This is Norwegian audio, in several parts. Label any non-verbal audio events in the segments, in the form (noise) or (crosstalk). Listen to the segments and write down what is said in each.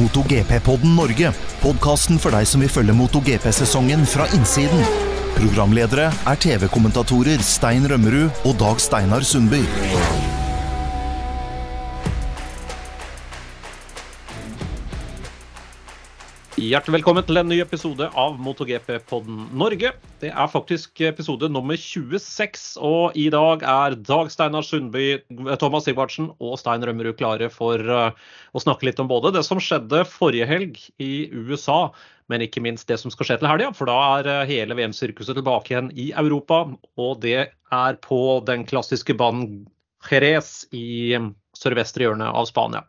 MotoGP-podden Norge. Podkasten for deg som vil følge MotoGP-sesongen fra innsiden. Programledere er TV-kommentatorer Stein Rømmerud og Dag Steinar Sundby. Hjertelig velkommen til en ny episode av MotoGP-podden Norge. Det er faktisk episode nummer 26, og i dag er Dag Steinar Sundby, Thomas Sigvartsen og Stein Rømmerud klare for uh, å snakke litt om både det som skjedde forrige helg i USA, men ikke minst det som skal skje til helga. For da er uh, hele VM-sirkuset tilbake igjen i Europa, og det er på den klassiske banen Jerez i um, sørvestre hjørne av Spania.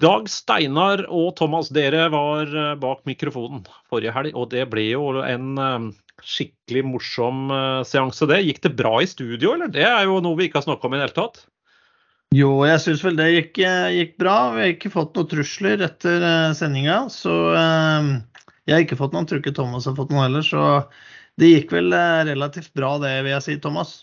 Dag Steinar og Thomas, dere var eh, bak mikrofonen forrige helg, og det ble jo en eh, skikkelig morsom eh, seanse, det. Gikk det bra i studio, eller? Det er jo noe vi ikke har snakka om i det hele tatt. Jo, jeg syns vel det gikk, gikk, bra. Vi har ikke fått noen trusler etter sendinga. Så jeg har ikke fått noen, tror ikke Thomas har fått noen heller. Så det gikk vel relativt bra det, vil jeg si, Thomas.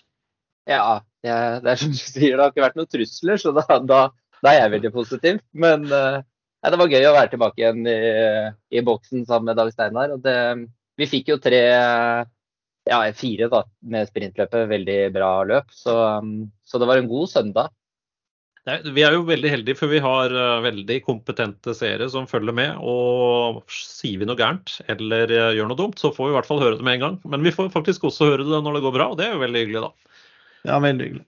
Ja, det er som du sier, det har ikke vært noen trusler, så da, da da er jeg veldig positiv. Men uh, det var gøy å være tilbake igjen i, i boksen sammen med Dag Steinar. Og det, vi fikk jo tre, ja fire da, med sprintløpet. Veldig bra løp. Så, um, så det var en god søndag. Vi er jo veldig heldige, for vi har uh, veldig kompetente seere som følger med. Og sier vi noe gærent eller uh, gjør noe dumt, så får vi i hvert fall høre det med en gang. Men vi får faktisk også høre det når det går bra, og det er jo veldig hyggelig, da. Ja, veldig hyggelig.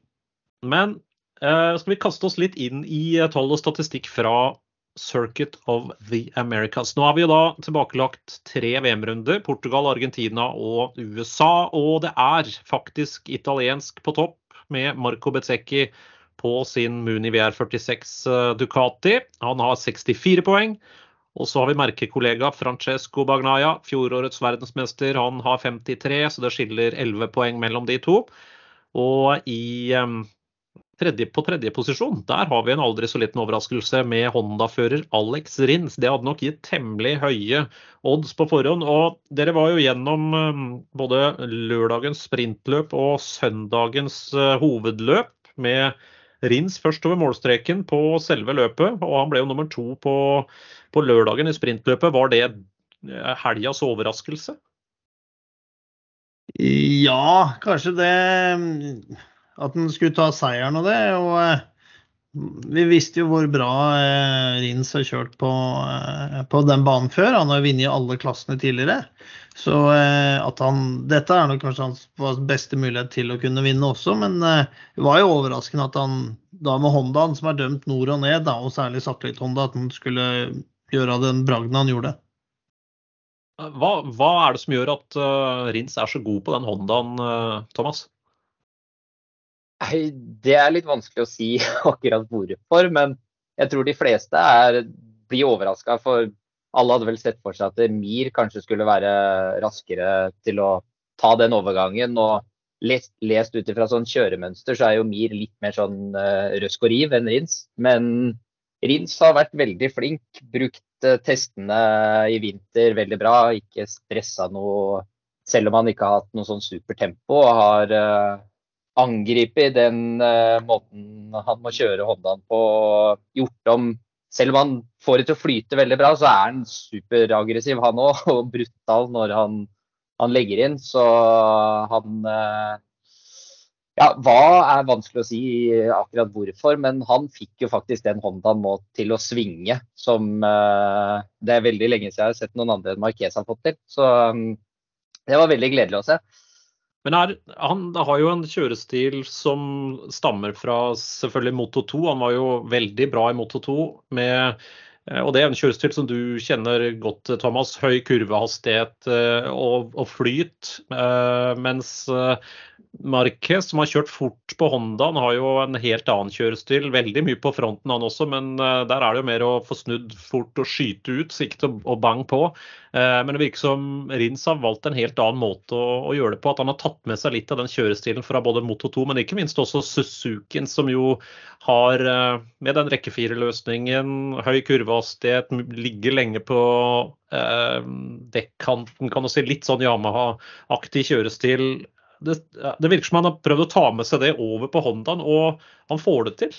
Men skal vi kaste oss litt inn i uh, tall og statistikk fra Circuit of the Americas. Nå har vi jo da tilbakelagt tre VM-runder. Portugal, Argentina og USA. Og det er faktisk italiensk på topp med Marco Bezzecchi på sin Muni VR46 uh, Ducati. Han har 64 poeng. Og så har vi merkekollega Francesco Bagnaia, fjorårets verdensmester. Han har 53, så det skiller 11 poeng mellom de to. Og i Tredje, på tredjeposisjon der har vi en aldri så liten overraskelse med Honda-fører Alex Rins. Det hadde nok gitt temmelig høye odds på forhånd. Og dere var jo gjennom um, både lørdagens sprintløp og søndagens uh, hovedløp med Rins først over målstreken på selve løpet. Og han ble jo nummer to på, på lørdagen i sprintløpet. Var det uh, helgas overraskelse? Ja, kanskje det at han skulle ta seieren og det. og eh, vi visste jo hvor bra eh, Rins har kjørt på, eh, på, den banen før. Han har vunnet alle klassene tidligere. Så at han, dette er nok kanskje hans beste mulighet til å kunne vinne også. Men det var jo overraskende at han da med Hondaen, som er dømt nord og ned, da, og særlig satellitt-Honda, at han skulle gjøre den bragden han gjorde. Hva, hva, er det som gjør at uh, Rins er så god på den Hondaen, uh, Thomas? Det er litt vanskelig å si (laughs) akkurat hvorfor, men jeg tror de fleste er, blir overraska. For alle hadde vel sett for seg at Mir kanskje skulle være raskere til å ta den overgangen. Og lest, lest ut ifra sånn kjøremønster, så er jo Mir litt mer sånn uh, røsk og riv enn Rins. Men Rins har vært veldig flink. Brukt uh, testene i vinter veldig bra. Ikke stressa noe, selv om han ikke har hatt noe sånn supertempo. Har uh, angripe i den uh, måten han må kjøre Hondaen på. Gjort om Selv om han får det til å flyte veldig bra, så er han superaggressiv han òg. (laughs) Og brutal når han, han, legger inn. Så han uh, ja, hva er vanskelig å si akkurat hvorfor, men han fikk jo faktisk den Hondaen nå til å svinge, som uh, det er veldig lenge siden jeg har sett noen andre enn Marquez har fått til. Så um, det var veldig gledelig å se. Men er, han har jo en kjørestil som stammer fra selvfølgelig Moto 2. Han var jo veldig bra i Moto 2. Med, eh, og det er en kjørestil som du kjenner godt, Thomas. Høy kurvehastighet eh, og, og flyt. Eh, mens Marquez, som har kjørt fort på Honda, han har jo en helt annen kjørestil. Veldig mye på fronten han også, men der er det jo mer å få snudd fort og skyte ut, sikte og bang på. Uh, men det virker som Rins har valgt en helt annen måte å, å, gjøre det på. At han har tatt med seg litt av den kjørestilen fra både Moto 2, men ikke minst også Suzuken, som jo har, uh, med den rekkefireløsningen, høy kurvehastighet, ligger lenge på dekkanten, kan du si. Litt sånn Yamaha-aktig kjørestil det, det, virker som han har prøvd å ta med seg det over på Hondaen, og han får det til.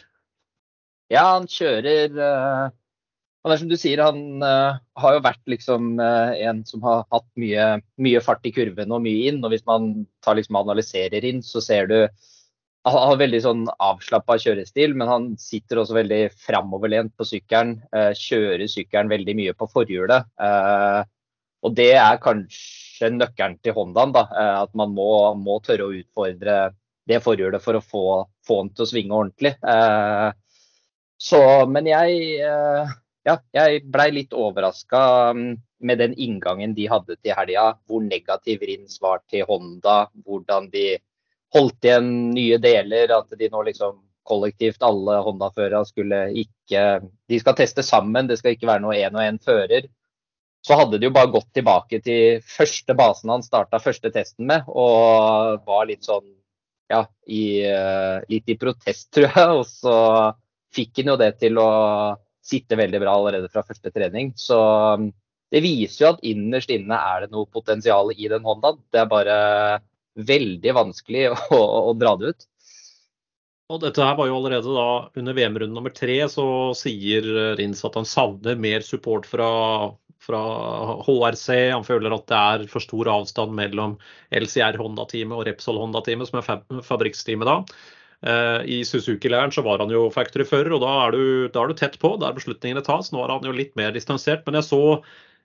Ja, han kjører det er som du sier, han uh, har jo vært liksom uh, en som har hatt mye, mye, fart i kurven og mye inn. Og hvis man tar liksom analyserer inn, så ser du han har veldig sånn avslappa kjørestil, men han sitter også veldig framoverlent på sykkelen. Uh, kjører sykkelen veldig mye på forhjulet. og det er kanskje nøkkelen til Hondaen. da, At man må, må, tørre å utfordre det forhjulet for å få, få den til å svinge ordentlig. så, men jeg ja, jeg blei litt overraska mm, med den inngangen de hadde til helga. Hvor negativ Rins var til Honda. Hvordan de holdt igjen nye deler. At de nå liksom kollektivt, alle Honda-førere, skulle ikke De skal teste sammen, det skal ikke være noe én og én fører. Så hadde de jo bare gått tilbake til første basen han starta første testen med, og var litt sånn ja, i, eh, litt i protest, tror jeg. Og så fikk han jo det til å sitter veldig bra allerede fra første trening. Så um, det viser jo at innerst inne er det noe potensial i den Hondaen. Det er bare veldig vanskelig (laughs) å, å dra det ut. Og dette her var jo allerede da under VM-runde nummer tre, så sier Rins at han savner mer support fra, fra HRC. Han føler at det er for stor avstand mellom LCR Honda-teamet og Repsol Honda-teamet, som er fabrikksteamet da. Eh, I Suzuki-leiren så var han jo factory-fører, og da er, du, da er, du, tett på der beslutningene tas. Nå er han jo litt mer distansert. Men jeg så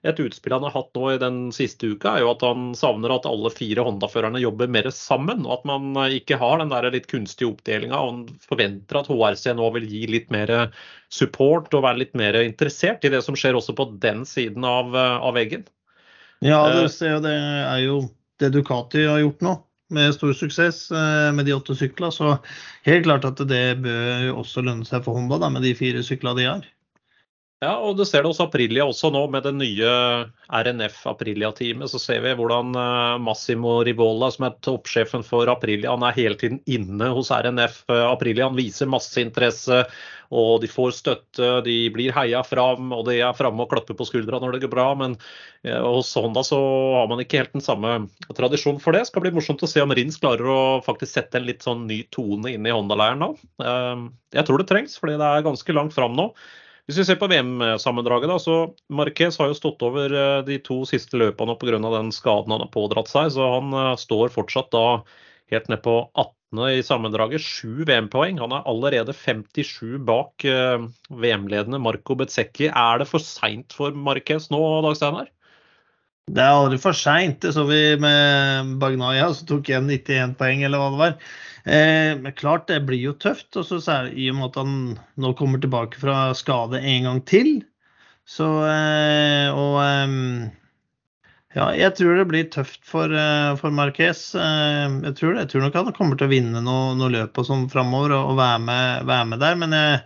et utspill han har hatt nå i den siste uka, er jo at han savner at alle fire Honda-førerne jobber mer sammen. Og at man ikke har den der litt kunstige oppdelinga. Og han forventer at HRC nå vil gi litt mer support og være litt mer interessert i det som skjer også på den siden av, av veggen. Ja, du ser jo det er jo det Ducati har gjort nå med stor suksess eh, med de åtte syklene. Så helt klart at det bør også lønne seg for Honda da, med de fire syklene de har. Ja, og du ser det hos Aprilia også nå, med det nye RNF Aprilia-teamet. Så ser vi hvordan eh, Massimo Rivola, som er toppsjefen for Aprilia, han er hele tiden inne hos RNF eh, Aprilia. Han viser masse interesse og de får støtte, de blir heia fram, og de er framme og klapper på skuldra når det går bra. Men eh, hos Honda så har man ikke helt den samme tradisjonen for det. Det skal bli morsomt å se om Rins klarer å faktisk sette en litt sånn ny tone inn i Honda-leiren nå. Jeg tror det trengs, fordi det er ganske langt fram nå. Hvis vi ser på VM-sammendraget, da, så Marquez har jo stått over eh, de to siste løpene pga. den skaden han har pådratt seg. Så han står fortsatt da helt ned på 18 i sammendraget. Sju VM-poeng. Han er allerede 57 bak uh, VM-ledende Marco Bezzecchi. Er det for seint for Marquez nå, Dag Steinar? Det er aldri for seint. Det så vi med Bagnaya, som tok igjen 91 poeng, eller hva det var. Eh, men klart, det blir jo tøft. Og så I og med at han nå kommer tilbake fra skade en gang til. Så eh, Og eh, ja, jeg tror det blir tøft for, eh, for Marquez. Eh, jeg tror, det. jeg tror nok han kommer til å vinne noe, noe løp og sånn framover og, og være, med, være, med, der. Men jeg,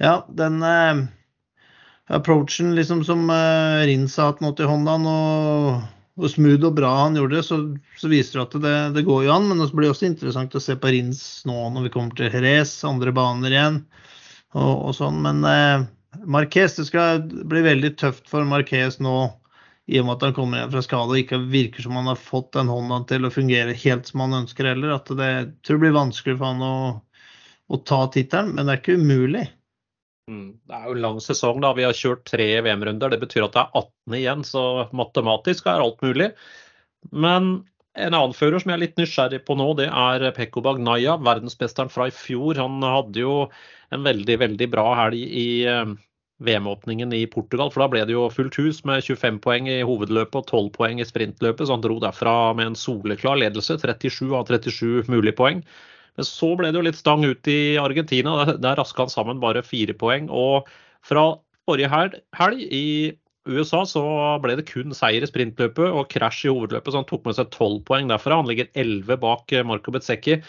ja, den approachen liksom som uh, Rins sa hatt nå til Hondaen, og, og, smooth og bra han gjorde det, så, så viser det at det, det, går jo an. Men det blir også interessant å se på Rins nå når vi kommer til Jerez, andre baner igjen og, og sånn. Men uh, Marquez, det skal bli veldig tøft for Marquez nå i og med at han kommer igjen fra skade og ikke virker som han har fått den hånda til å fungere helt som han ønsker heller. At det tror jeg blir vanskelig for han å, å ta tittelen, men det er ikke umulig. Mm. Det er jo en lang sesong. da, Vi har kjørt tre VM-runder. Det betyr at det er 18 igjen, så matematisk er alt mulig. Men en annen fører som jeg er litt nysgjerrig på nå, det er Pekko Bagnaya, verdensmesteren fra i fjor. Han hadde jo en veldig, veldig bra helg i eh, VM-åpningen i Portugal. For da ble det jo fullt hus med 25 poeng i hovedløpet og 12 poeng i sprintløpet. Så han dro derfra med en soleklar ledelse. 37 av 37 mulige poeng. Men så ble det jo litt stang ut i Argentina. Der raska han sammen bare fire poeng. Og fra forrige helg i USA så ble det kun seier i sprintløpet og krasj i hovedløpet, så han tok med seg 12 poeng derfra. Han ligger 11 bak Marco Bezzecchi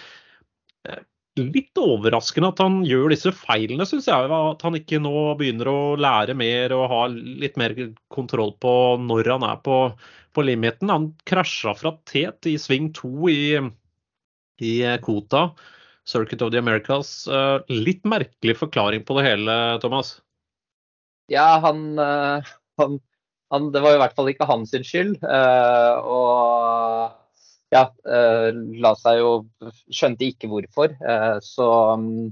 litt overraskende at han gjør disse feilene, syns jeg. At han ikke nå begynner å lære mer og ha litt mer kontroll på når han er på, på limiten. Han krasja fra tet i sving to i, i Kota, Circuit of the Americas. Eh, litt merkelig forklaring på det hele, Thomas? Ja, han, eh, han, han Det var i hvert fall ikke hans skyld. Eh, og ja, eh, la seg jo Skjønte ikke hvorfor. Eh, så mm,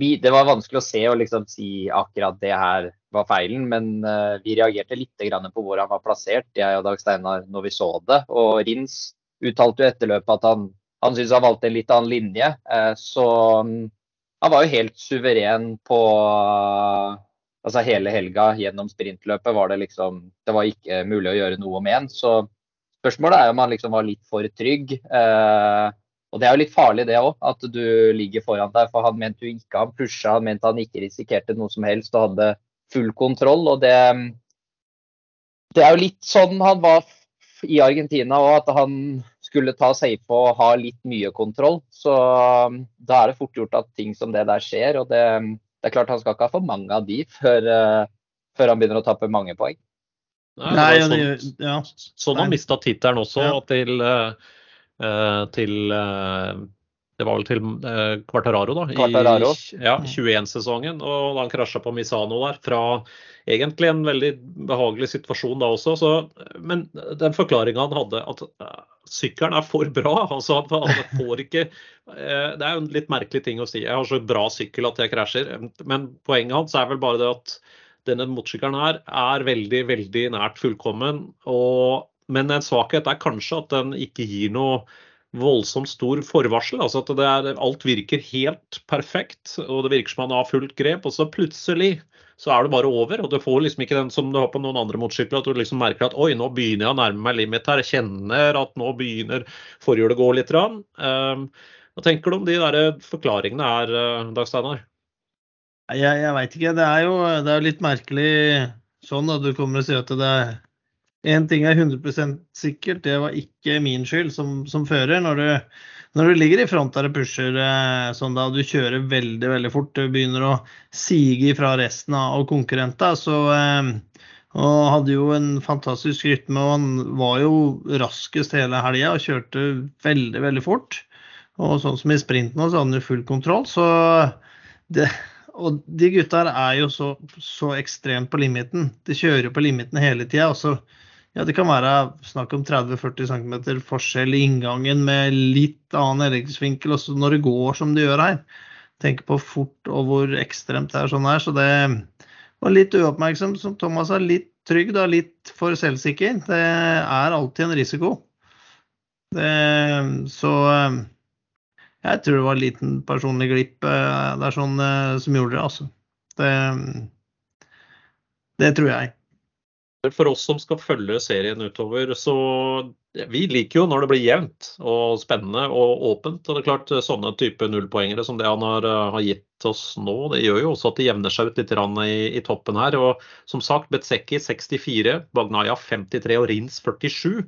det var vanskelig å se og liksom si akkurat det her var feilen. Men vi reagerte litt på hvor han var plassert, jeg og Dag Steinar, når vi så det. Og Rins uttalte jo etter løpet at han, han syntes han valgte en litt annen linje. Så mm, han var jo helt suveren på altså hele helga gjennom sprintløpet var det liksom Det var ikke mulig å gjøre noe med han. Så spørsmålet er om han liksom var litt for trygg. Eh, og det er jo litt farlig det òg, at du ligger foran deg. For han mente jo ikke han pusha, han mente han ikke risikerte noe som helst og hadde full kontroll. Og det, det er jo litt sånn han var i Argentina òg, at han skulle ta safe og ha litt mye kontroll. Så da er det fort gjort at ting som det der skjer. og det det er klart han skal ikke ha for mange av de før, uh, før han begynner å tappe mange poeng. Nei, Nei sånn, ja. sånn han mista tittelen også ja. til, uh, til uh, det var vel til eh, Quartararo da, Quartararo. i ja, 21-sesongen. Og da han krasja på Misano der, fra egentlig en veldig behagelig situasjon da også. Så, men den forklaringa han hadde, at sykkelen er for bra. altså han, han får ikke eh, Det er jo en litt merkelig ting å si. Jeg har så bra sykkel at jeg krasjer. Men poenget hans er vel bare det at denne motorsykkelen her er veldig, veldig nært fullkommen. Og, men en svakhet er kanskje at den ikke gir noe voldsomt stor forvarsel. altså at er, Alt virker helt perfekt, og det virker som han har fullt grep. Og så plutselig så er det bare over. og Du får liksom ikke den som du har på noen andre motorsykler, at du liksom merker at oi, nå begynner jeg å nærme meg limit her. Jeg kjenner at nå begynner forhjulet å gå litt. Um, hva tenker du om de der forklaringene her, eh, Dag Steinar? Jeg, jeg veit ikke. Det er jo det er litt merkelig sånn at du kommer og sier at det er Én ting er 100 sikkert, det var ikke min skyld som, som fører. Når du når du ligger i front der og pusher eh, sånn da, og du kjører veldig veldig fort, du begynner å sige fra resten av konkurrentene, så eh, og hadde jo en fantastisk rytme. og Han var jo raskest hele helga og kjørte veldig, veldig fort. Og sånn som i sprinten så hadde han jo full kontroll. Så det, og de gutta her er jo så, så ekstremt på limiten. De kjører på limiten hele tida. Og så ja, det kan være snakk om 30-40 cm forskjell i inngangen med litt annen elektrisk også når det går som det gjør her. Tenk på fort og hvor ekstremt det er sånn her. Så det var litt uoppmerksom, som Thomas sa. Litt trygg, da, litt for selvsikker. Det er alltid en risiko. Det, så jeg tror det var en liten personlig glipp eh, der sånn, eh, som gjorde det, altså. Det, det tror jeg. For oss som skal følge serien utover, så vi liker jo når det blir jevnt og spennende og åpent. Og det er klart sånne type nullpoengere som det han har, har, gitt oss nå, det gjør jo også at det jevner seg ut litt i, i toppen her. Og som sagt, Betseki 64, Bagnaya 53 og Rins 47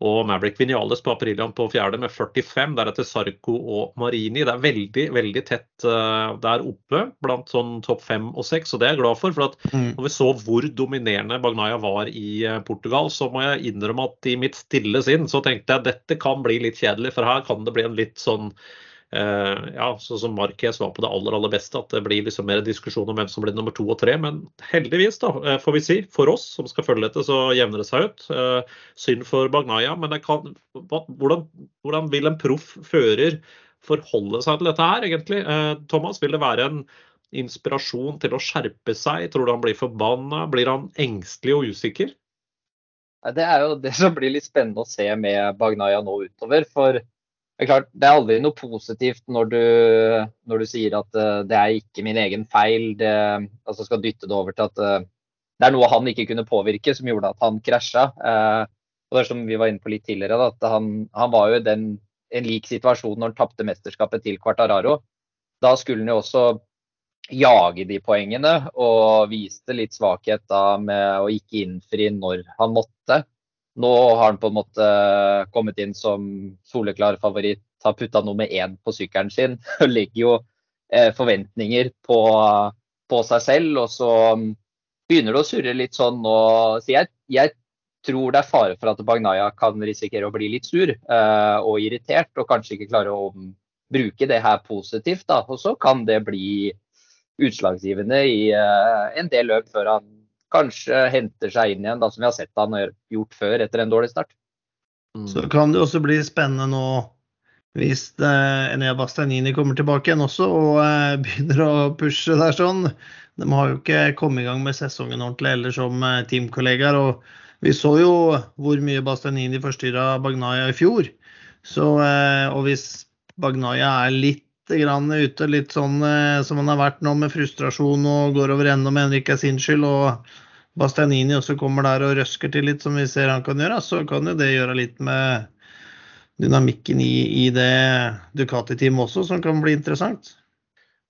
og Maverick Vinales på Aprilian på fjerde med 45. Deretter Sarco og Marini. Det er veldig veldig tett uh, der oppe blant sånn topp fem og seks, og det er jeg glad for. For at mm. når vi så hvor dominerende Bagnaya var i uh, Portugal, så må jeg innrømme at i mitt stille sinn så tenkte jeg at dette kan bli litt kjedelig, for her kan det bli en litt sånn ja, sånn som Marquez var på det aller aller beste, at det blir liksom mer diskusjon om hvem som blir nummer to og tre. Men heldigvis, da, eh, får vi si, for oss som skal følge dette, så jevner det seg ut. Eh, synd for Bagnaya, men kan, hvordan, hvordan, vil en proff fører forholde seg til dette her, egentlig? Thomas, vil det være en inspirasjon til å skjerpe seg? Tror du han blir forbanna? Blir han engstelig og usikker? Det er jo det som blir litt spennende å se med Bagnaya nå utover. For det er klart, det er aldri noe positivt når du, når du sier at uh, det er ikke min egen feil. Det, altså skal dytte det over til at uh, det er noe han ikke kunne påvirke som gjorde at han krasja. Uh, og det som vi var inne på litt tidligere, da, at han, han, var jo i en lik situasjon når han tapte mesterskapet til Quartararo. Da skulle han jo også jage de poengene og viste litt svakhet da med å ikke innfri når han måtte. Nå har han på en måte kommet inn som soleklar favoritt, har putta nummer én på sykkelen sin (laughs) og legger jo eh, forventninger på, på, seg selv. Og så mm, begynner det å surre litt sånn nå. Så jeg, jeg tror det er fare for at Bagnaya kan risikere å bli litt sur eh, og irritert, og kanskje ikke klare å bruke det her positivt. Da. Og så kan det bli utslagsgivende i eh, en del løp før han kanskje henter seg inn igjen, da, som vi har sett han har gjort før etter en dårlig start. Mm. Så kan det også bli spennende nå hvis eh, Enea Bastianini kommer tilbake igjen også og eh, (laughs) begynner å pushe der sånn. De har jo ikke kommet i gang med sesongen ordentlig eller som eh, teamkollegaer. og Vi så jo hvor mye Bastianini forstyrra Bagnaya i fjor. Så, eh, og hvis Bagnaya er litt ute, litt sånn som han har vært nå med frustrasjon og går over ende mener ikke er sin skyld, og Bastianini også kommer der og røsker til litt, som vi ser han kan gjøre, så kan jo det gjøre litt med dynamikken i, i det Ducati-teamet også, som kan bli interessant.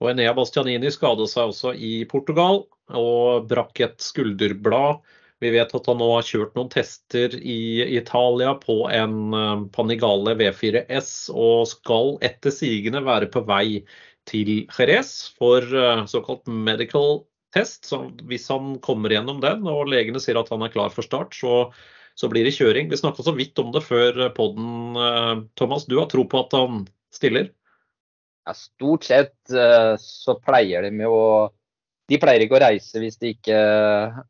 Og Enea Bastianini skadet seg også i Portugal og brakk et skulderblad. Vi vet at han nå har kjørt noen tester i Italia på en eh, Panigale V4S og skal etter sigende være på vei til Jerez for eh, såkalt medical test. Så hvis han kommer gjennom den og legene sier at han er klar for start, så, så blir det kjøring. Vi snakka så vidt om det før. Eh, Thomas, du har tro på at han stiller? Ja, stort sett så pleier de jo De pleier ikke å reise hvis de ikke eh,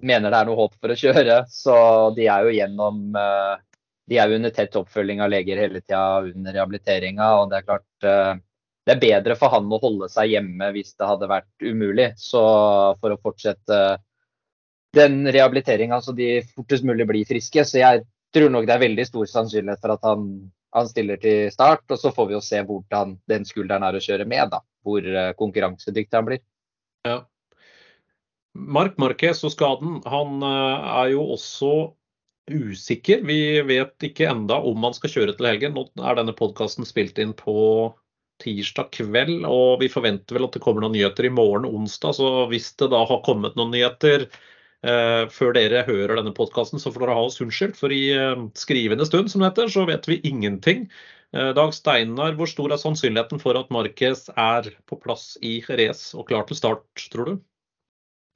mener det er noe håp for å kjøre. Så de er jo gjennom eh, De er jo under tett oppfølging av leger hele tida under rehabiliteringa. Og det er klart det er bedre for han å holde seg hjemme hvis det hadde vært umulig. Så for å fortsette den rehabiliteringa så de fortest mulig blir friske. Så jeg tror nok det er veldig stor sannsynlighet for at han han stiller til start, og så får vi jo se hvordan den skulderen er å kjøre med. da, Hvor eh, konkurransedyktig han blir. Ja. Mark Marquez og skaden, han eh, er jo også usikker. Vi vet ikke enda om han skal kjøre til helgen. Nå er denne podkasten spilt inn på tirsdag kveld, og vi forventer vel at det kommer noen nyheter i morgen onsdag. Så hvis det da har kommet noen nyheter eh, før dere hører denne podkasten, så får dere ha oss unnskyldt. For i eh, skrivende stund, som det heter, så vet vi ingenting. Uh, Dag Steinar, hvor stor er sannsynligheten for at Marquez er på plass i race og klar til start, tror du?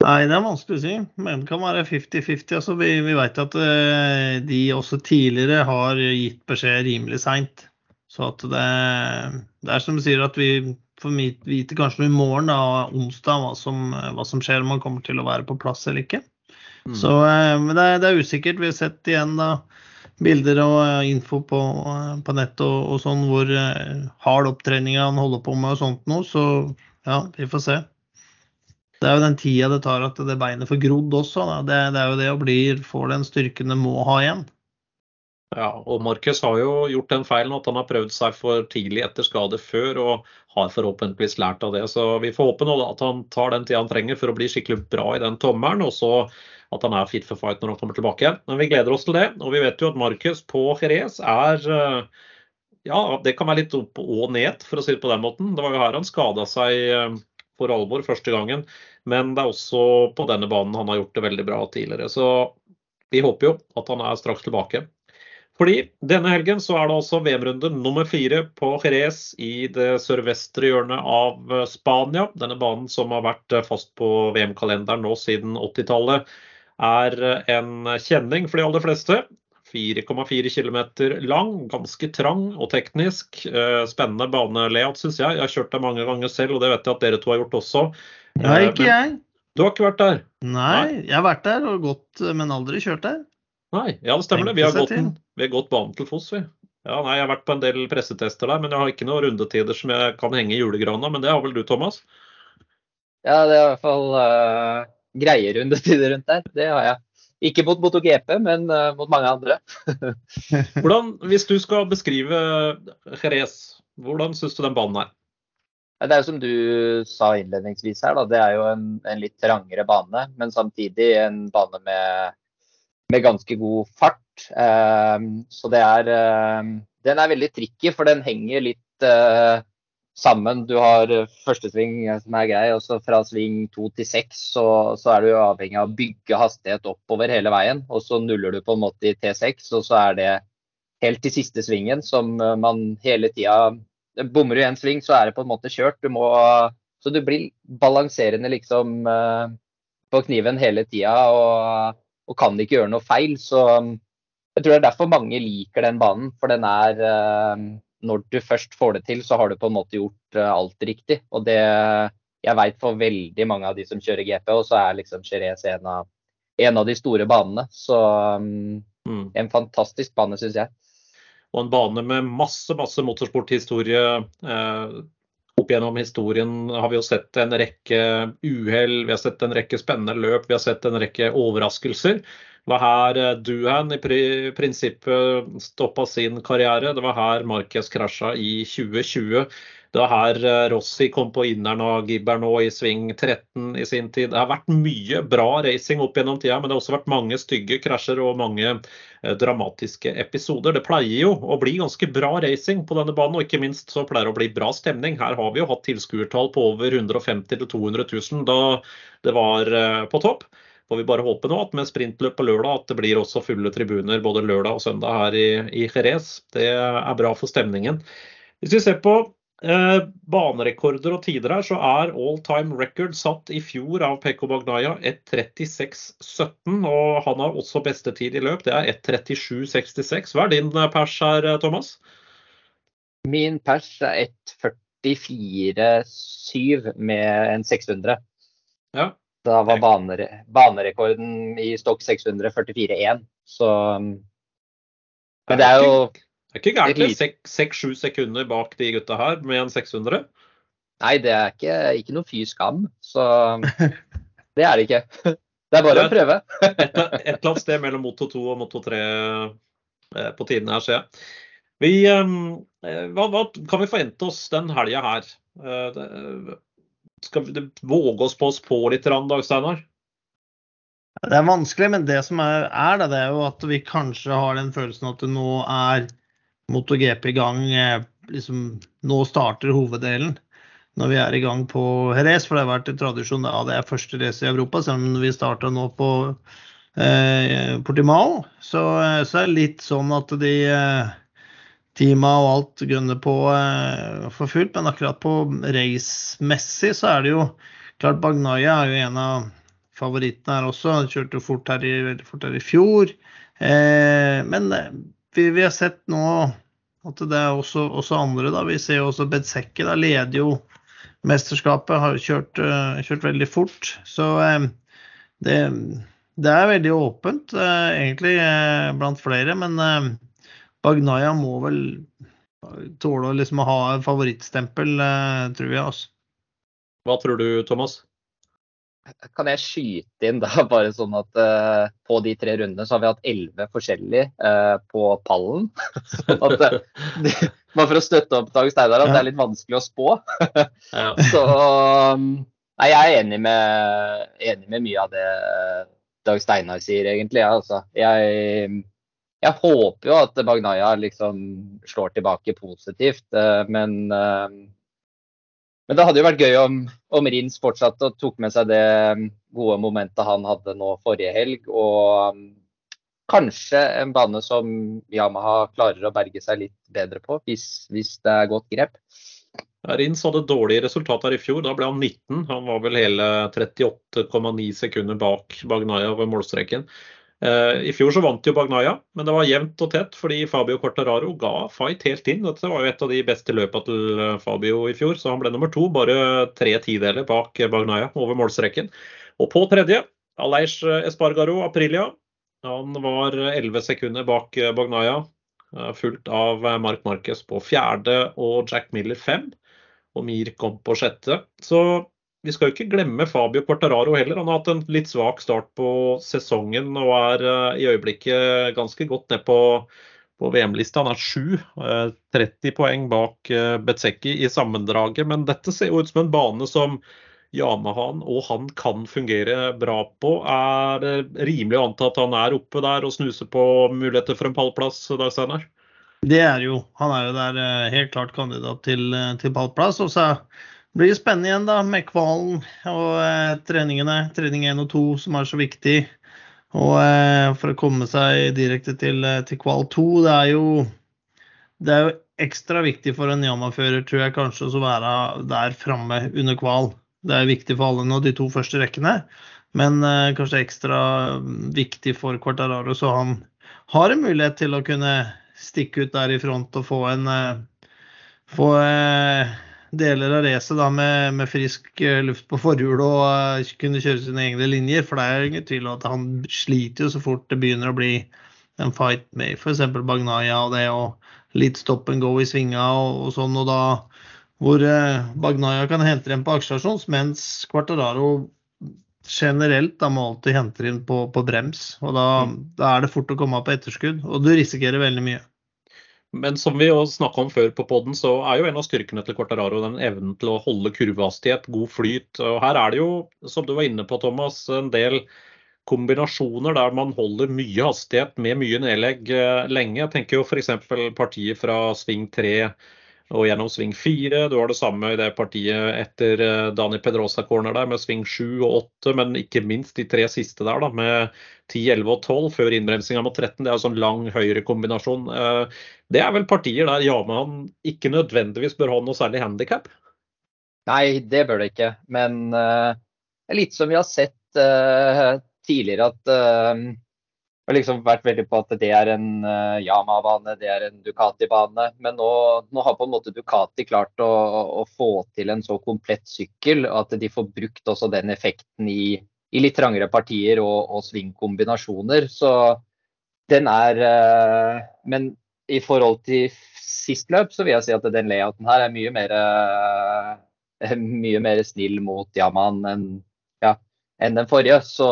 Nei, det er vanskelig å si. Men det kan være 50-50. Altså, vi, vi vet at de også tidligere har gitt beskjed rimelig seint. Så at det, det, er som du sier at vi får vite kanskje i morgen, da, onsdag, hva som, hva som skjer om han kommer til å være på plass eller ikke. Mm. Så, eh, men det, det, er usikkert. Vi har sett igjen da bilder og eh, info på, eh, på nett og, og, sånn hvor hard opptreninga han holder på med og sånt noe. Så ja, vi får se. Det er jo den tida det tar at det beinet får grodd også. Det, det, er jo det å bli får den styrken det må ha igjen. Ja, og Markus har jo gjort den feilen at han har prøvd seg for tidlig etter skade før, og har forhåpentligvis lært av det. Så vi får håpe nå da, at han tar den tida han trenger for å bli skikkelig bra i den tommelen. Og så at han er fit for fight når han kommer tilbake. Men vi gleder oss til det. Og vi vet jo at Marcus på Jerez er eh, Ja, det kan være litt opp og ned, for å si det på den måten. Det var jo her han skada seg eh, for alvor første gangen. Men det er også på denne banen han har gjort det veldig bra tidligere. Så vi håper jo at han er straks tilbake. Fordi denne helgen så er det også VM-runde nummer fire på Jerez i det sørvestre hjørnet av eh, Spania. Denne banen som har vært fast på VM-kalenderen nå siden 80-tallet er en kjenning for de aller fleste. 4,4 km lang, ganske trang og teknisk. Eh, spennende banelayout, syns jeg. Jeg har kjørt der mange ganger selv, og det vet jeg at dere to har gjort også. Nei, eh, ikke jeg. Du har ikke vært der? Nei, jeg har vært der og gått, men aldri kjørt der. Nei, ja det stemmer det. Vi har, gått, vi har gått banen til Foss, vi. Ja, nei, Jeg har vært på en del pressetester der, men jeg har ikke noen rundetider som jeg kan henge i julegrana. Men det har vel du, Thomas? Ja, det er i hvert fall uh, greie rundetider (laughs) rundt der. Det har jeg. Ikke mot MotoGP, men uh, mot mange andre. (laughs) hvordan, Hvis du skal beskrive Jerez, hvordan syns du den banen er? Det er jo som du sa innledningsvis her, da, det er jo en, en litt trangere bane. Men samtidig en bane med, med ganske god fart. Um, så det er um, Den er veldig tricky, for den henger litt uh, sammen. Du har eh, første sving eh, som er grei, og så fra sving to til seks så, så, er du avhengig av å bygge hastighet oppover hele veien. Og så nuller du på en måte i T6, og så er det helt til siste svingen som eh, man hele tida Bommer du en sving, så er det på en måte kjørt. Du må, så du blir balanserende liksom på kniven hele tida og, og kan ikke gjøre noe feil. Så jeg tror det er derfor mange liker den banen, for den er når du først får det til, så har du på en måte gjort uh, alt riktig. Og det jeg veit for veldig mange av de som kjører GP, og så er liksom Jerez en en av de store banene. Så um, mm. en fantastisk bane, syns jeg. Og en bane med masse, masse motorsporthistorie. Eh, opp gjennom historien har vi jo sett en rekke uhell, vi har sett en rekke spennende løp, vi har sett en rekke overraskelser. Det var her eh, Duhan i prinsippet stoppa sin karriere. Det var her Marquez krasja i 2020. Det var her eh, Rossi kom på inneren av Gibber i sving 13 i sin tid. Det har vært mye bra racing opp gjennom tida, men det har også vært mange stygge krasjer og mange eh, dramatiske episoder. Det pleier jo å bli ganske bra racing på denne banen, og ikke minst så pleier det å bli bra stemning. Her har vi jo hatt tilskuertall på over 150 000-200 000 da det var på topp. Får vi bare håpe nå at med sprintløp på lørdag at det blir også fulle tribuner både lørdag og søndag her i, i Jerez. Det er bra for stemningen. Hvis vi ser på Eh, banerekorder og tider her, så er all time record satt i fjor av Pekko Bagnaya 1.36,17. Og han har også beste tid i løp, det er 1.37,66. Hva er din eh, pers her, eh, Thomas? Min pers er 1.44,7 med en 600. Ja. Da var banere, banerekorden i stokk 600 44,1. Så Men det er jo det er ikke gærent det. Seks-sju sekunder bak de gutta her med en 600. Nei, det er ikke, ikke noe fy skam. Så det er det ikke. (laughs) Det er bare å prøve. et, et, eller annet sted mellom Moto 2 og Moto 3 eh, på tiden her, ser jeg. Vi, ehm, eh, hva, hva, kan vi forvente oss den helga her? Skal vi våge oss på oss på litt, Dag Steinar? Det er vanskelig, men det som er, er det, det er jo at vi kanskje har den følelsen at det nå er MotoGP i gang. Eh, liksom, nå starter hoveddelen når vi er i gang på Jerez, for det har vært en tradisjon da det er første race i Europa, selv om vi starta nå på eh, Portimao. Så, eh, så, er det litt sånn at de eh, teama og alt gunner på eh, for fullt, men akkurat på race-messig så er det jo klart Bagnaya er jo en av favorittene her også. Han kjørte fort her i, fort her i fjor. Eh, men vi, vi, har sett nå at det er også, også andre. da, Vi ser jo også Bedsekke da, leder jo mesterskapet, har kjørt, kjørt veldig fort. Så det, det, er veldig åpent, egentlig, blant flere. Men Bagnaya må vel tåle å liksom ha favorittstempel, tror vi. Altså. Hva tror du, Thomas? Kan jeg skyte inn da, (laughs) bare sånn at uh, på de tre rundene så har vi hatt elleve forskjellige uh, på pallen. (laughs) sånn at uh, (laughs) Bare for å støtte opp Dag Steinar, at det er litt vanskelig å spå. ja. Så um, Nei, jeg er enig med, enig med, mye av det Dag Steinar sier, egentlig. Ja, altså. jeg, jeg, håper jo at Bagnaya liksom slår tilbake positivt, men men det hadde jo vært gøy om, om Rins fortsatte og tok med seg det um, gode momentet han hadde nå forrige helg. Og kanskje en bane som Yamaha klarer å berge seg litt bedre på, hvis, hvis det er godt grep. Rins hadde dårlige resultater i fjor. Da ble han 19. Han var vel hele 38,9 sekunder bak Bagnaya ved målstreken. Eh, I fjor så vant jo Bagnaya, men det var jevnt og tett fordi Fabio Cortararo ga fight helt inn. Dette var jo et av de beste løpa til eh, Fabio i fjor, så han ble nummer to. Bare tre tideler bak Bagnaya over målstreken. Og på tredje, Aleish Espargaro Aprilia. Han var 11 sekunder bak Bagnaya, eh, fulgt av Mark Marquez på fjerde og Jack Miller fem. Og Mir kom på sjette. Så vi skal jo ikke glemme Fabio Quartararo heller. Han har hatt en litt svak start på sesongen og er uh, i øyeblikket ganske godt ned på, på VM-lista. Han er sju, uh, 30 poeng bak Betsecki i sammendraget. Men dette ser jo ut som en bane som Yamahan og han kan fungere bra på. Er det rimelig å anta at han er oppe der og snuser på muligheter for en pallplass? Dag Steinar? Det er jo. Han er jo der helt klart kandidat til, til pallplass. Og så det blir spennende igjen da med kvalen og eh, treningene. Trening 1 og 2 som er så viktig. Og eh, for å komme seg direkte til, eh, til kval 2, det er jo det er jo ekstra viktig for en Yama-fører, tror jeg kanskje, å være der framme under kval. Det er viktig for alle nå, de to første rekkene. Men eh, kanskje ekstra viktig for Quartararo, så han har en mulighet til å kunne stikke ut der i front og få en eh, få, eh, deler av racet med, med, frisk eh, luft på forhjulet og uh, kunne kjøre sine egne linjer. For det er ingen tvil om at han sliter jo så fort det begynner å bli en fight med f.eks. Bagnaya og det, og litt stop and go i svinga og, og sånn. Og da hvor uh, Bagnaya kan hente inn på akselerasjon, mens Quartararo generelt da må alltid hente inn på, på brems. og da, mm. da, er det fort å komme på etterskudd, og du risikerer veldig mye. Men som vi snakka om før på poden, så er jo en av styrkene til Quartararo den evnen til å holde kurvehastighet, god flyt. Og her er det jo, som du var inne på, Thomas, en del kombinasjoner der man holder mye hastighet med mye nedlegg eh, lenge. Jeg tenker jo f.eks. partiet fra sving 3 og gjennom sving 4. Du har det samme i det partiet etter eh, Dani Pedrosa-corner der med sving 7 og 8, men ikke minst de tre siste der da, med 10, 11 og 12 før innbremsinga mot 13. Det er en sånn lang høyrekombinasjon. Eh, det er vel partier der Jaman ikke nødvendigvis bør ha noe særlig handikap? Nei, det bør det ikke. Men uh, litt som vi har sett uh, tidligere, at uh, har liksom vært veldig på at det er en uh, Yama-bane, det er en Ducati-bane. Men nå, nå, har på en måte Ducati klart å, å, få til en så komplett sykkel at de får brukt også den effekten i, i litt trangere partier og, og svingkombinasjoner. Så den er uh, Men i forhold til sist løp, så vil jeg si at den layouten her er mye mer, uh, mye mer snill mot Yamaen enn ja, enn den forrige. Så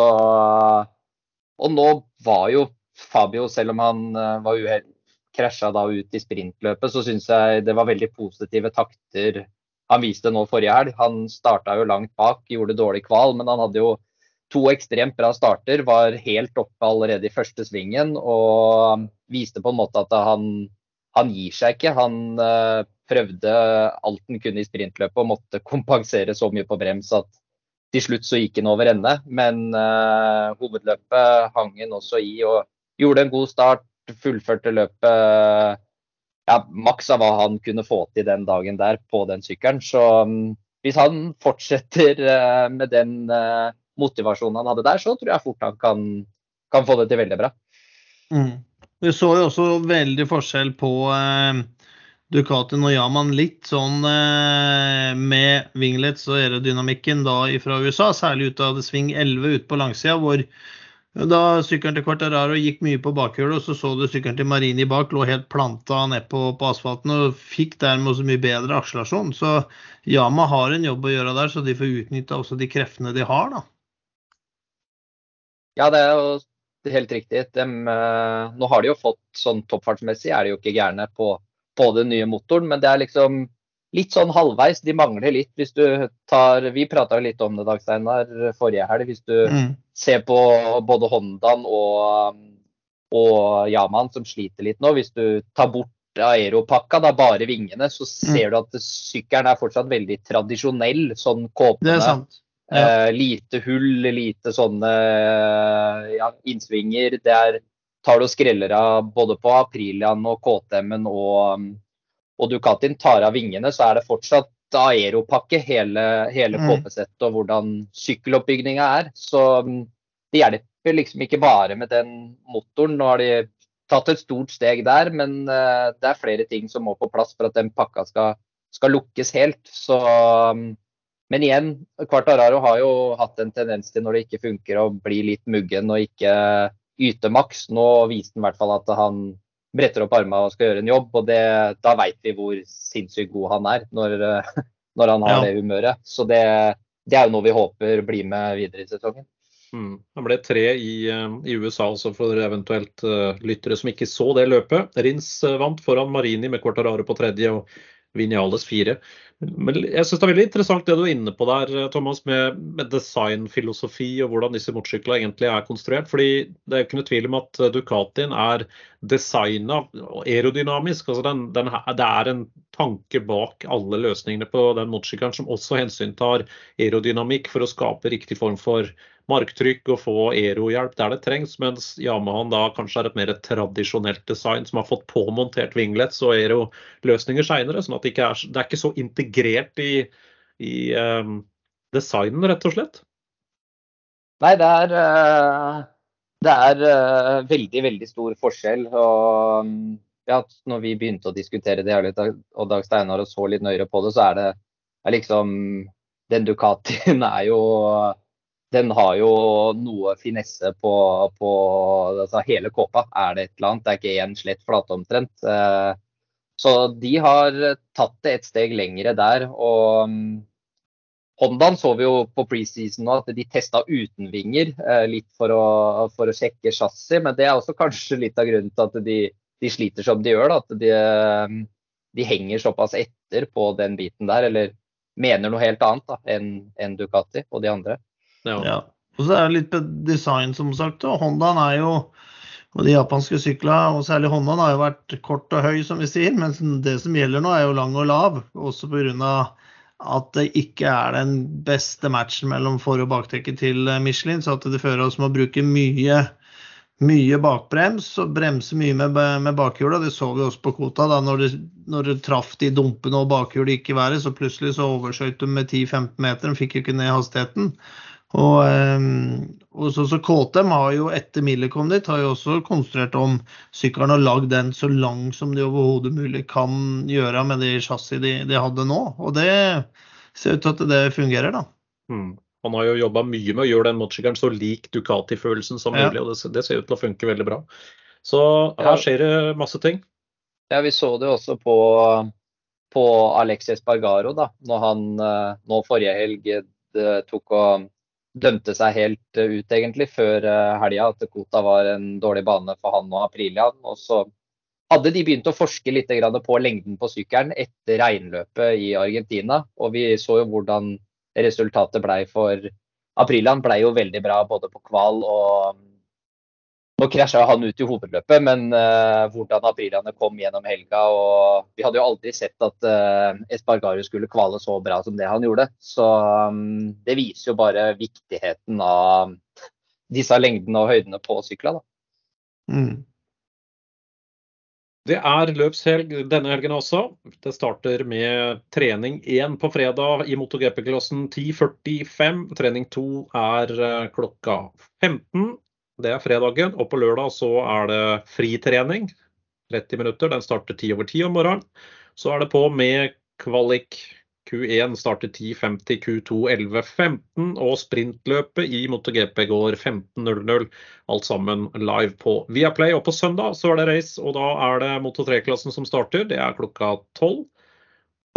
og nå var jo Fabio, selv om han eh, var uheldig, krasja da ut i sprintløpet, så syns jeg det var veldig positive takter han viste nå forrige helg. Han starta jo langt bak, gjorde dårlig kval, men han hadde jo to ekstremt bra starter. Var helt oppe allerede i første svingen og viste på en måte at han, han gir seg ikke. Han uh, prøvde alt han kunne i sprintløpet og måtte kompensere så mye på brems at til slutt så gikk han over ende, men uh, hovedløpet hang han også i og gjorde en god start. Fullførte løpet ja, maks av hva han kunne få til den dagen der på den sykkelen. Så um, hvis han fortsetter uh, med den uh, motivasjonen han hadde der, så tror jeg fort han kan, kan få det til veldig bra. Mm. Vi så jo også veldig forskjell på uh, Ducatin og Yaman litt sånn eh, med winglets og aerodynamikken da fra USA, særlig ut av sving 11 ute på langsida, hvor da sykkelen til Quartararo gikk mye på bakhjulet, og så så du sykkelen til Marini bak lå helt planta ned på, på asfalten og fikk dermed også mye bedre akselerasjon. Så Yama har en jobb å gjøre der, så de får utnytta også de kreftene de har, da. Ja, det er jo helt riktig. De, eh, nå har de jo fått sånn toppfartsmessig, er de jo ikke gærne på på den nye motoren, men det er liksom litt sånn halvveis. De mangler litt. Hvis du tar Vi prata litt om det, Dag Steinar, forrige helg. Hvis du mm. ser på både Hondaen og, og Yaman som sliter litt nå. Hvis du tar bort aeropakka, da bare vingene, så mm. ser mm. du at sykkelen er fortsatt veldig tradisjonell. Sånn kåpende. Ja. Eh, lite hull, lite sånne ja, innsvinger. Det er tar du og skreller av både på Aprilian og KTM-en og, og Ducatin, tar av vingene, så er det fortsatt aeropakke hele, hele mm. Og hvordan sykkeloppbygninga er. Så mm, det hjelper liksom ikke bare med den motoren. Nå har de tatt et stort steg der, men uh, det er flere ting som må på plass for at den pakka skal, skal lukkes helt. Så, um, men igjen, Quartararo har jo hatt en tendens til når det ikke funker å bli litt muggen og ikke yte maks. Nå viste han i hvert fall at han bretter opp armene og skal gjøre en jobb. og det, Da veit vi hvor sinnssykt god han er når, når han har ja. det humøret. Så det, det, er jo noe vi håper blir med videre i sesongen. Mm. Han ble tre i, eh, i, USA også for eventuelt uh, lyttere som ikke så det løpet. Rins vant foran Marini med Quartararo på tredje og Vinales fire. Men jeg synes Det er veldig interessant det du er inne på der, Thomas, med, med designfilosofi og hvordan disse motorsyklene egentlig er konstruert. fordi Det er ikke noe tvil om at Ducatien er designa aerodynamisk. altså den, den, Det er en tanke bak alle løsningene på den motorsykkelen som også hensyntar aerodynamikk for å skape riktig form for marktrykk og få aerohjelp der det trengs, mens Yamahan da kanskje er et mer tradisjonelt design som har fått påmontert vinglets og aeroløsninger seinere. Sånn at det ikke er, det er ikke så integrert i, i um, designen, rett og slett. Nei, det er, uh, det er uh, veldig, veldig stor forskjell. og um, ja, når vi begynte å diskutere det og Dag Steinar og så litt nøyere på det, så er det er liksom Den Ducatien er jo den har jo noe finesse på, på altså hele kåpa. Er det et eller annet? Det er ikke én slett flate omtrent. Eh, Så de har tatt det et steg lengre der. og um, Hondaen så vi jo på preseason nå at de testa uten vinger, eh, litt for å, for å sjekke chassis. Men det er også kanskje litt av grunnen til at de, de sliter som de gjør. Da, at de, um, de, henger såpass etter på den biten der, eller mener noe helt annet enn en Ducati og de andre. Ja. ja. Og så er det litt design, som sagt. og Hondaen er jo og De japanske syklene, og særlig Hondaen, har jo vært kort og høy, som vi sier. Men det som gjelder nå, er jo lang og lav. Også pga. at det ikke er den beste matchen mellom for- og bakdekket til Michelin. Så at det fører oss med å bruke mye, mye bakbrems og bremse mye med, med bakhjula. Det så vi også på kvota. da, Når det, det traff de dumpene og bakhjulet ikke været, så plutselig så overskøyt de med 10-15 meter. De fikk jo ikke ned hastigheten. Og, ehm, og så, så, KTM har jo etter Miller kom dit, har jo også konstruert om sykkelen og lagd den så lang som de overhodet mulig kan gjøre med det chassiset de, de, hadde nå. Og det ser ut til at det fungerer, da. Mm. Han har jo jobba mye med å gjøre den motorsykkelen så lik Ducati-følelsen som ja. mulig, og det, det, ser ut til å funke veldig bra. Så her skjer det masse ting. Ja, vi så det også på, på Alexis Bargaro, da, når han eh, nå forrige helg eh, tok og dømte seg helt eh, ut, egentlig, før eh, helga. At Kota var en dårlig bane for han og Aprilian. Og så hadde de begynt å forske litt på lengden på sykkelen etter regnløpet i Argentina. Og vi så jo hvordan resultatet blei for Aprilian. Blei jo veldig bra både på kval og nå krasja han ut i hovedløpet, men uh, hvordan aprilene kom gjennom helga og Vi hadde jo aldri sett at uh, Espargaro skulle kvale så bra som det han gjorde. Så um, det viser jo bare viktigheten av disse lengdene og høydene på sykla. Mm. Det er løpshelg denne helgen også. Det starter med trening én på fredag i MotoGP-klassen 10.45. Trening to er eh, klokka 15. Det er fredagen. Og på lørdag så er det fritrening. 30 minutter. Den starter 10 over 10 om morgenen. Så er det på med kvalik. Q1 starter 10.50, Q2 11.15 og sprintløpet i MotoGP går 15.00. Alt sammen live på Viaplay. Og på søndag så er det race, og da er det Moto3-klassen som starter. Det er klokka 12.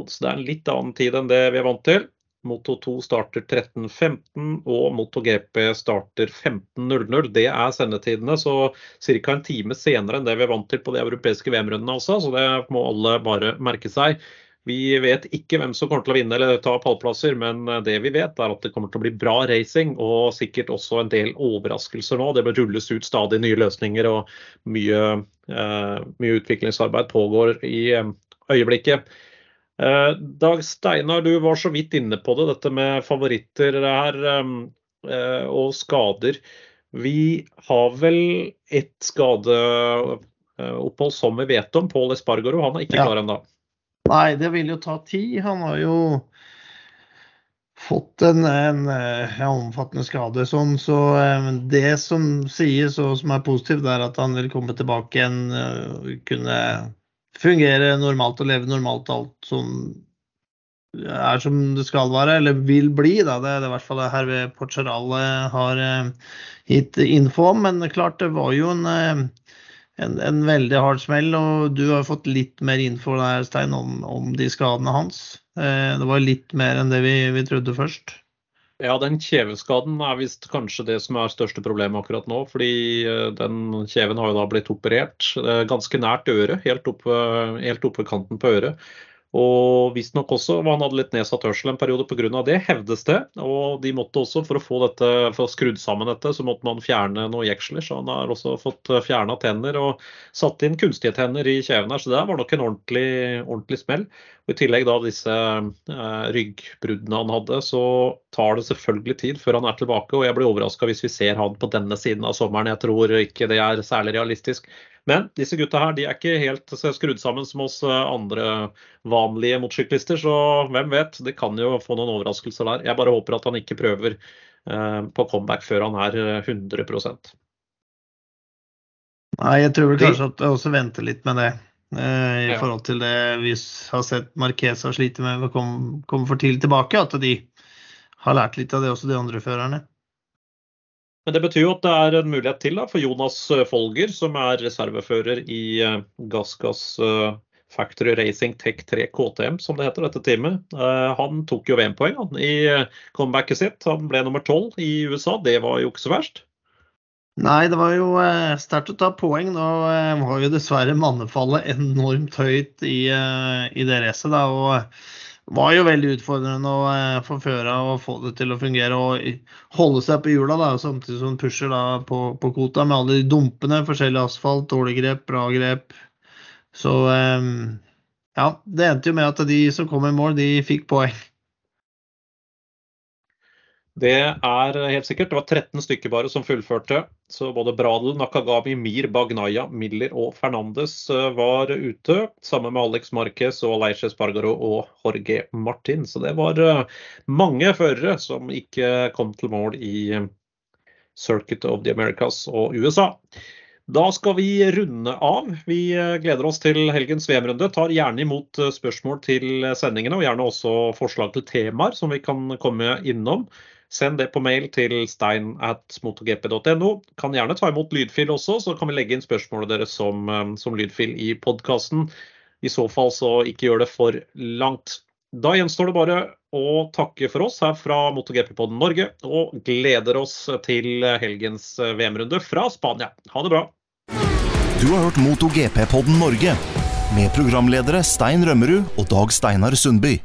Så det er en litt annen tid enn det vi er vant til. Moto 2 starter 13.15 og MotoGP starter 15.00. Det er sendetidene, så ca. en time senere enn det vi er vant til på de europeiske VM-rundene også. Så det må alle bare merke seg. Vi vet ikke hvem som kommer til å vinne eller ta pallplasser, men det vi vet er at det kommer til å bli bra racing og sikkert også en del overraskelser nå. Det bør rulles ut stadig nye løsninger og mye, eh, mye utviklingsarbeid pågår i eh, øyeblikket. Eh, Dag Steinar, du var så vidt inne på det, dette med favoritter her ehm, eh, og skader. Vi har vel ett skadeopphold som vi vet om. Pål Espargaro, han er ikke klar ennå. Nei, det vil jo ta tid. Han har jo fått en, en, en omfattende skade. Sånn, så det som sies og som er positivt, er at han vil komme tilbake igjen. Kunne fungere normalt og leve normalt alt som er som det skal være, eller vil bli. Da. Det er det i hvert fall det Hervé Porceral har eh, gitt info om. Men klart, det var jo en, eh, en, en, veldig hard smell. Og du har fått litt mer info der, Stein, om, om de skadene hans. Eh, det var litt mer enn det vi, vi trodde først. Ja, den kjeveskaden er visst kanskje det som er største problemet akkurat nå. Fordi eh, den kjeven har jo da blitt operert ganske nært øret, helt oppe, helt oppe kanten på øret. Og visstnok også han hadde litt nedsatt hørsel en periode pga. det, hevdes det. Og de måtte også, for å få dette, for å skrudd sammen dette, så måtte man fjerne noen jeksler. Så han har også fått fjerna tenner og satt inn kunstige tenner i kjeven her. Så det var nok en ordentlig, ordentlig smell. Og I tillegg da disse eh, ryggbruddene han hadde, så tar det selvfølgelig tid før han er tilbake. Og jeg blir overraska hvis vi ser han på denne siden av sommeren. Jeg tror ikke det er særlig realistisk. Men disse gutta her de er ikke helt skrudd sammen som oss eh, andre vanlige motorsyklister, så hvem vet? Det kan jo få noen overraskelser der. Jeg bare håper at han ikke prøver eh, på comeback før han er 100 eh, Nei, jeg tror vel kanskje at jeg også venter litt med det. I forhold til det vi har sett Marquesa slite med å komme for tidlig tilbake. At de har lært litt av det også, de andre førerne. Men det betyr jo at det er en mulighet til da, for Jonas eh, Folger, som er reservefører i eh, Gassgass eh, Factory Racing Tech 3 KTM, som det heter, dette teamet. Han tok jo VM-poeng i comebacket sitt. Han ble nummer tolv i USA. Det var jo ikke så verst. Nei, det var jo sterkt å ta poeng. Nå var jo dessverre mannefallet enormt høyt i, i det racet. Var jo veldig utfordrende å få føra og få det til å fungere og holde seg på hjula, da, samtidig som pusher da, på, på kvota med alle de dumpene. Forskjellig asfalt, dårlig grep, bra grep. Så ja, det endte jo med at de som kom i mål, de fikk poeng. Det er helt sikkert. Det var 13 stykker bare som fullførte. Så både Bradel, Nakagami, Mir, Bagnaya, Miller og Fernandes eh, var ute. Sammen med Alex Marquez og Leiche Spargaro og Jorge Martin. Så det var eh, mange førere som ikke kom til mål i eh, Circuit of the Americas og USA. Da skal vi runde av. Vi gleder oss til helgens VM-runde. Tar gjerne imot spørsmål til sendingene, og gjerne også forslag til temaer som vi kan komme innom. Send det på mail til stein. Kan gjerne ta imot lydfil også, så kan vi legge inn spørsmålet deres som, um, som lydfil i podkasten. I så fall så ikke gjør det for langt. Da gjenstår det bare å takke for oss her fra MotoGP-podden Norge, og gleder oss til helgens uh, VM-runde fra Spania. Ha det bra. Du har hørt MotoGP-podden Norge med programledere Stein Rømmerud og Dag Steinar Sundby.